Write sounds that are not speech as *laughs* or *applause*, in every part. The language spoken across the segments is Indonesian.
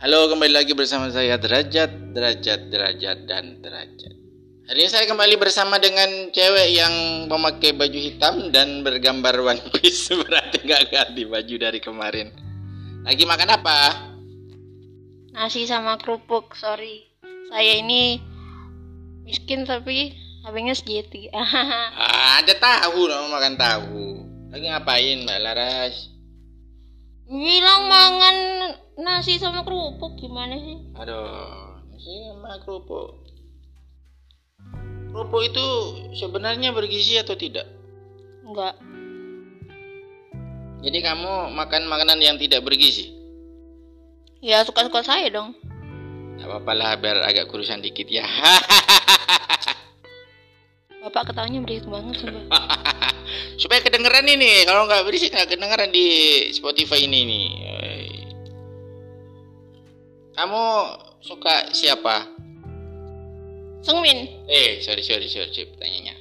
Halo, kembali lagi bersama saya Derajat, Derajat, Derajat, dan Derajat. Hari ini saya kembali bersama dengan cewek yang memakai baju hitam dan bergambar One Piece. *laughs* Berarti nggak ganti baju dari kemarin. Lagi makan apa? Nasi sama kerupuk, sorry. Saya ini miskin tapi HP-nya segitu. *laughs* Ah, ada tahu dong makan tahu. Lagi ngapain Mbak Laras? Bilang mangan nasi sama kerupuk gimana sih? Aduh, nasi sama kerupuk. Kerupuk itu sebenarnya bergizi atau tidak? Enggak. Jadi kamu makan makanan yang tidak bergizi? Ya suka-suka saya dong. Gak apa-apa lah biar agak kurusan dikit ya. Bapak ketawanya berisik banget sumpah. *laughs* Supaya kedengeran ini, kalau nggak berisik nggak kedengeran di Spotify ini nih. Kamu suka siapa? Sungmin. Eh, sorry sorry sorry, sorry pertanyaannya.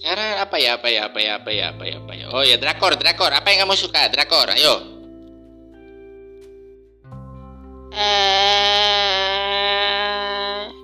Cara apa ya apa ya apa ya apa ya apa ya apa ya. Oh ya drakor drakor. Apa yang kamu suka drakor? Ayo. Eh,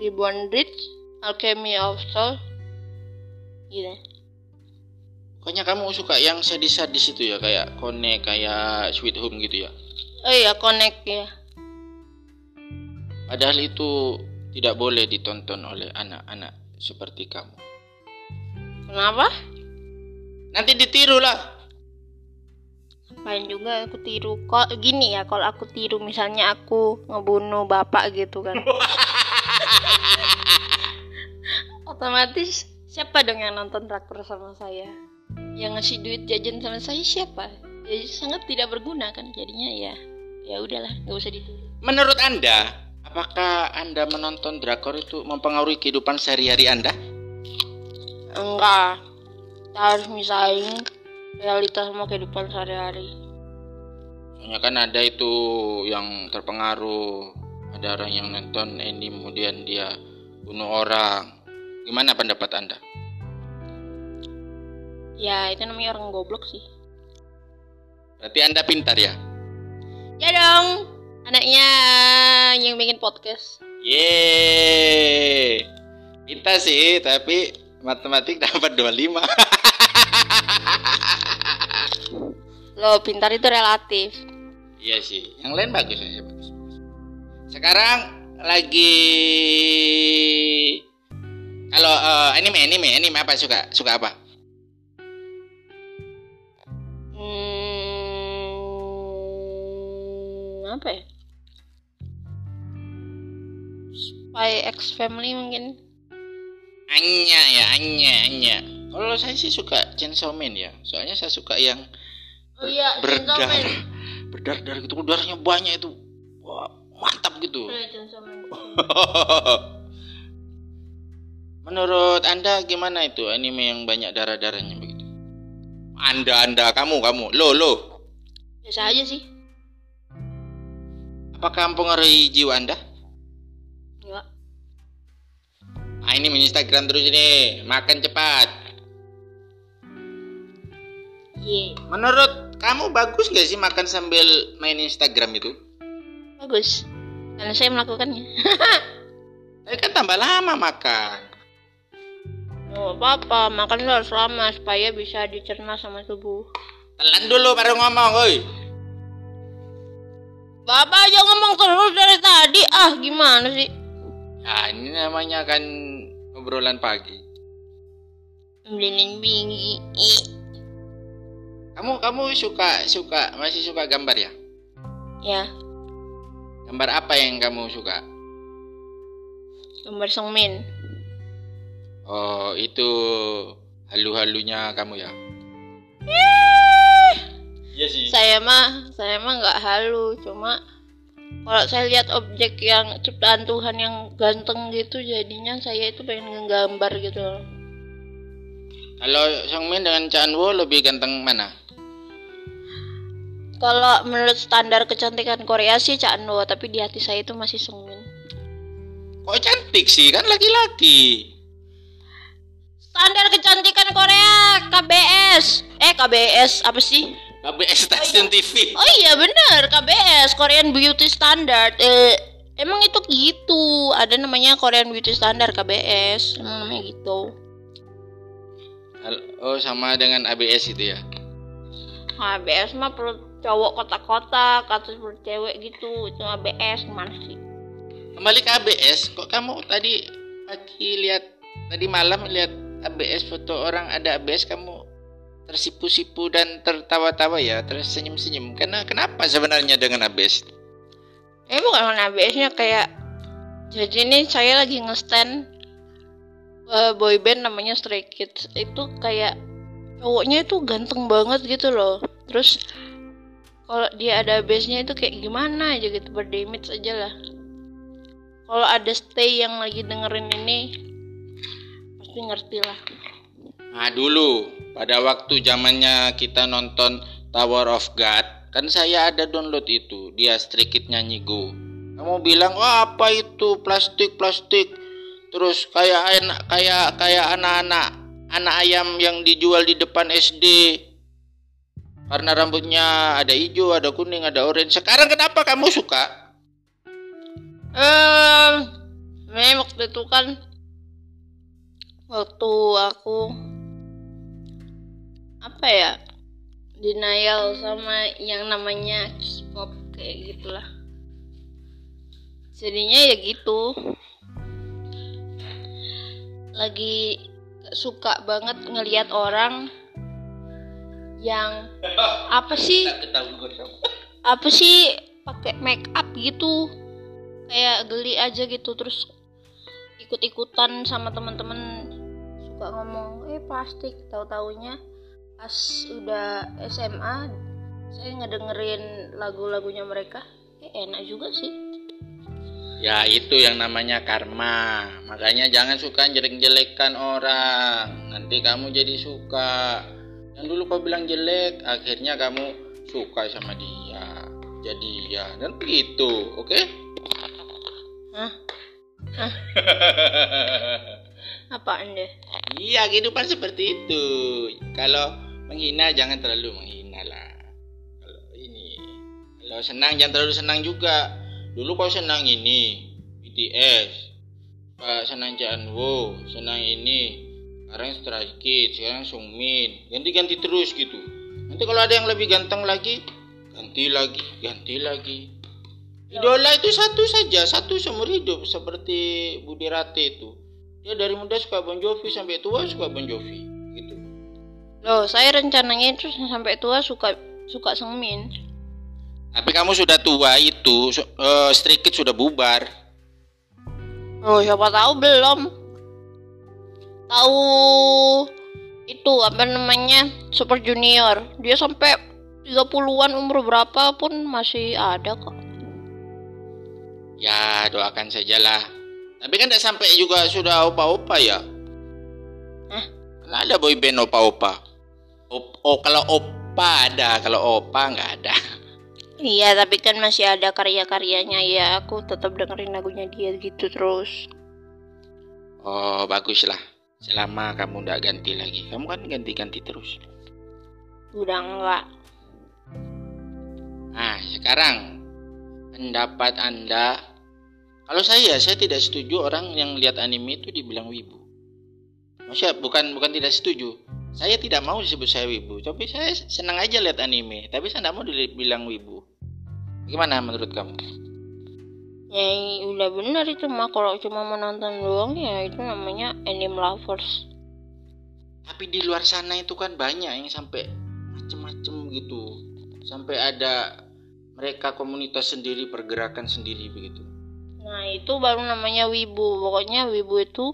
Reborn Bridge, Alchemy of Soul. Gitu. Pokoknya kamu suka yang sadis-sadis itu ya kayak Connect, kayak Sweet Home gitu ya. Oh iya, Connect ya. Padahal itu tidak boleh ditonton oleh anak-anak seperti kamu. Kenapa? Nanti ditiru lah. Main juga aku tiru. Kok gini ya, kalau aku tiru misalnya aku ngebunuh bapak gitu kan. *laughs* Otomatis siapa dong yang nonton drakor sama saya? Yang ngasih duit jajan sama saya siapa? Jadi sangat tidak berguna kan jadinya ya. Ya udahlah, nggak usah ditiru. Menurut Anda, apakah Anda menonton drakor itu mempengaruhi kehidupan sehari-hari Anda? Enggak. Kita harus misahin realitas sama kehidupan sehari-hari. Soalnya kan ada itu yang terpengaruh, ada orang yang nonton anime kemudian dia bunuh orang. Gimana pendapat Anda? Ya itu namanya orang goblok sih. Berarti Anda pintar ya? Ya dong, anaknya yang bikin podcast. Yeay. Kita sih, tapi matematik dapat 25. *laughs* Lo pintar itu relatif. iya sih, yang lain bagus aja bagus. Sekarang lagi kalau eh, anime anime anime apa suka suka apa? Apa ya? Spy X Family mungkin. Anya ya, Anya, Anya. Kalau saya sih suka Chainsaw Man ya. Soalnya saya suka yang Oh iya, berdarah. Berdarah gitu, darahnya banyak itu. Wah, mantap gitu. *laughs* Menurut Anda gimana itu anime yang banyak darah-darahnya begitu? Anda, Anda, kamu, kamu. Lo, lo. Biasa aja sih. Apakah mempengaruhi jiwa Anda? Enggak. Ah, ini main Instagram terus ini. Makan cepat. Iya, Menurut kamu bagus gak sih makan sambil main Instagram itu? bagus. Karena saya melakukannya. *laughs* Tapi kan tambah lama makan. Oh, apa-apa, makan harus lama supaya bisa dicerna sama tubuh. Telan dulu baru ngomong, oi. Bapak aja ngomong terus dari tadi. Ah, gimana sih? Ya, ini namanya kan obrolan pagi. Kamu kamu suka suka masih suka gambar ya? Ya, Gambar apa yang kamu suka? gambar Songmin. Oh, itu halu-halunya kamu ya? Iya sih. Saya mah, saya mah nggak halu, cuma kalau saya lihat objek yang ciptaan Tuhan yang ganteng gitu, jadinya saya itu pengen ngegambar gitu. loh. Kalau Songmin dengan Chanwo lebih ganteng mana? Kalau menurut standar kecantikan Korea sih Chanwo, tapi di hati saya itu masih Songmin. Kok cantik sih kan laki-laki. Standar kecantikan Korea KBS. Eh KBS apa sih? KBS Stasiun TV. Oh iya. Bener. KBS Korean Beauty Standard. Eh emang itu gitu. Ada namanya Korean Beauty Standard KBS emang namanya gitu. Oh sama dengan ABS itu ya? ABS mah perut cowok kotak-kotak atau perut cewek gitu. Itu ABS gimana sih? Kembali ke ABS, kok kamu tadi pagi lihat tadi malam lihat ABS foto orang ada ABS kamu tersipu-sipu dan tertawa-tawa ya, tersenyum-senyum. Karena kenapa sebenarnya dengan ABS? eh bukan ABS nya kayak jadi ini saya lagi nge-stand eh, boy band namanya Stray Kids itu kayak cowoknya itu ganteng banget gitu loh terus kalau dia ada base-nya itu kayak gimana aja gitu berdamage aja lah kalau ada stay yang lagi dengerin ini pasti ngerti lah Nah dulu pada waktu zamannya kita nonton Tower of God kan saya ada download itu dia Stray Kids nyanyi Go. Kamu bilang wah apa itu? Plastik plastik. Terus kayak anak kayak kayak anak-anak anak ayam yang dijual di depan SD karena rambutnya ada hijau ada kuning ada orange. Sekarang kenapa kamu suka? Eh memang waktu itu kan waktu aku apa ya denial sama yang namanya K-pop kayak gitulah. Jadinya ya gitu. Lagi suka banget ngelihat orang yang apa sih apa sih pakai make up gitu kayak geli aja gitu terus ikut-ikutan sama teman-teman suka ngomong eh plastik tahu taunya pas udah SMA saya ngedengerin lagu-lagunya mereka eh enak juga sih Ya itu yang namanya karma. Makanya jangan suka jelek-jelekan orang. Nanti kamu jadi suka. Yang dulu kau bilang jelek, akhirnya kamu suka sama dia. Jadi ya, dan begitu, oke? Hah? Hah? *laughs* Apaan deh? Iya, kehidupan seperti itu. Kalau menghina jangan terlalu menghina lah. Kalau ini, kalau senang jangan terlalu senang juga. Dulu kau senang ini, BTS, Pak senang Janwo, senang ini, sekarang Stray Kids, sekarang Sungmin, ganti-ganti terus gitu. Nanti kalau ada yang lebih ganteng lagi, ganti lagi, ganti lagi. Idola itu satu saja, satu seumur hidup seperti Budi Rate itu. Dia dari muda suka Bon Jovi sampai tua suka Bon Jovi. Loh, saya rencananya itu sampai tua suka suka Sengmin. Tapi kamu sudah tua itu, su- eh, Stray Kids sudah bubar. Oh, siapa tahu belum. Tahu itu apa namanya? Super Junior. Dia sampai 30-an umur berapa pun masih ada kok. Ya doakan sajalah. Tapi kan tidak sampai juga sudah opa-opa ya. Hah? Nggak ada boy band opa-opa. Op- oh kalau opa ada, kalau opa nggak ada. Iya, tapi kan masih ada karya-karyanya ya. Aku tetap dengerin lagunya dia gitu terus. Oh baguslah. Selama kamu nggak ganti lagi, kamu kan ganti-ganti terus. Udah enggak. Nah sekarang pendapat anda. Kalau saya, saya tidak setuju orang yang lihat anime itu dibilang wibu. Maksudnya bukan bukan tidak setuju. Saya tidak mau disebut saya wibu, tapi saya senang aja lihat anime. Tapi saya tidak mau dibilang wibu. Gimana menurut kamu? Ya udah benar itu mah kalau cuma menonton doang ya itu namanya anime lovers. Tapi di luar sana itu kan banyak yang sampai macem-macem gitu. Sampai ada mereka komunitas sendiri, pergerakan sendiri begitu. Nah itu baru namanya wibu. Pokoknya wibu itu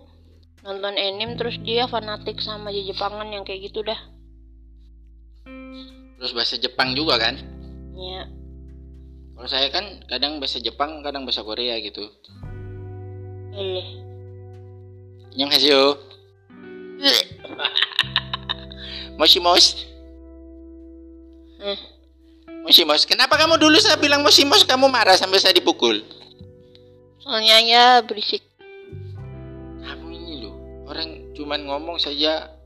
nonton anime terus dia fanatik sama Jepangan yang kayak gitu dah. Terus bahasa Jepang juga kan? Ya. Kalau saya kan kadang bahasa Jepang, kadang bahasa Korea gitu. Eleh. Annyeonghaseyo. Moshimos. Eh, Moshimos. Kenapa kamu dulu saya bilang Moshimos kamu marah sampai saya dipukul? soalnya ya berisik. Cuman ngomong saja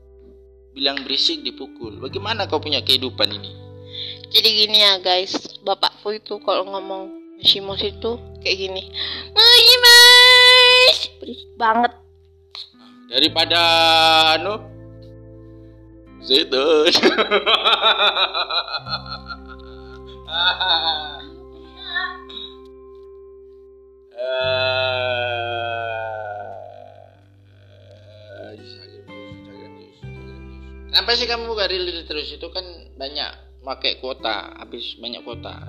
bilang berisik dipukul. Bagaimana kau punya kehidupan ini? Jadi gini ya guys, bapakku itu kalau ngomong Simos itu kayak gini. Mas berisik banget. Daripada anu zaitun *laughs* Kenapa sih kamu buka reel terus itu kan banyak pakai kuota, habis banyak kuota.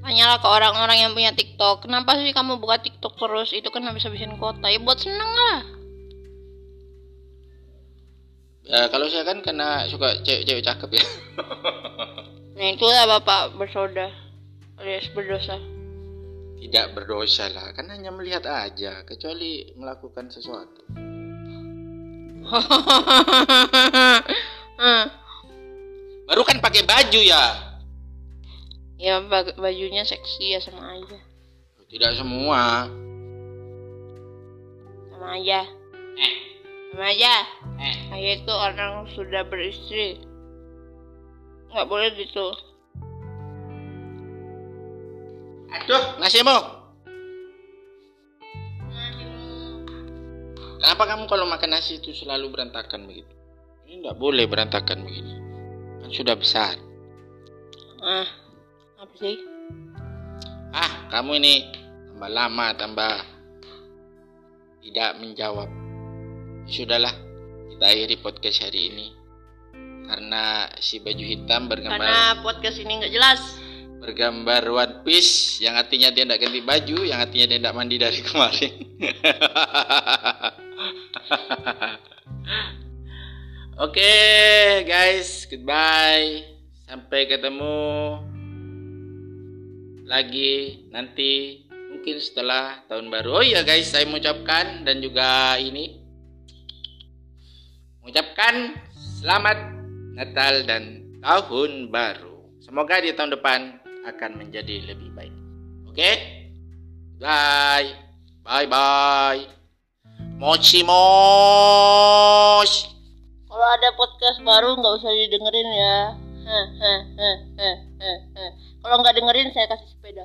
Tanyalah ke orang-orang yang punya TikTok, kenapa sih kamu buka TikTok terus? Itu kan habis-habisin kuota. Ya buat seneng lah. Ya, kalau saya kan karena suka cewek-cewek cakep ya. *laughs* Nah itulah bapak bersoda alias berdosa. Tidak berdosa lah, kan hanya melihat aja, kecuali melakukan sesuatu. *laughs* Baru kan pakai baju ya. Ya bajunya seksi ya sama aja. Tidak semua. Sama aja. Eh, Sama aja. eh. Saya itu orang sudah beristri. Nggak boleh gitu. Aduh, nasimu. Kenapa kamu kalau makan nasi itu selalu berantakan begitu? Ini tidak boleh berantakan begini. Kan sudah besar. Ah, apa sih? Ah, kamu ini tambah lama, tambah tidak menjawab. Sudahlah, kita akhiri podcast hari ini. Karena si baju hitam bergambar Karena podcast ini nggak jelas. bergambar One Piece yang artinya dia tidak ganti baju, yang artinya dia tidak mandi dari *laughs* kemarin. *laughs* *laughs* Oke, guys, goodbye. Sampai ketemu lagi nanti mungkin setelah tahun baru. Oh iya guys, saya mengucapkan dan juga ini mengucapkan selamat Natal dan tahun baru. Semoga di tahun depan akan menjadi lebih baik. Oke? Bye. Bye bye. Mochi mosh. Kalau ada podcast baru nggak usah didengerin ya. Kalau nggak dengerin saya kasih sepeda.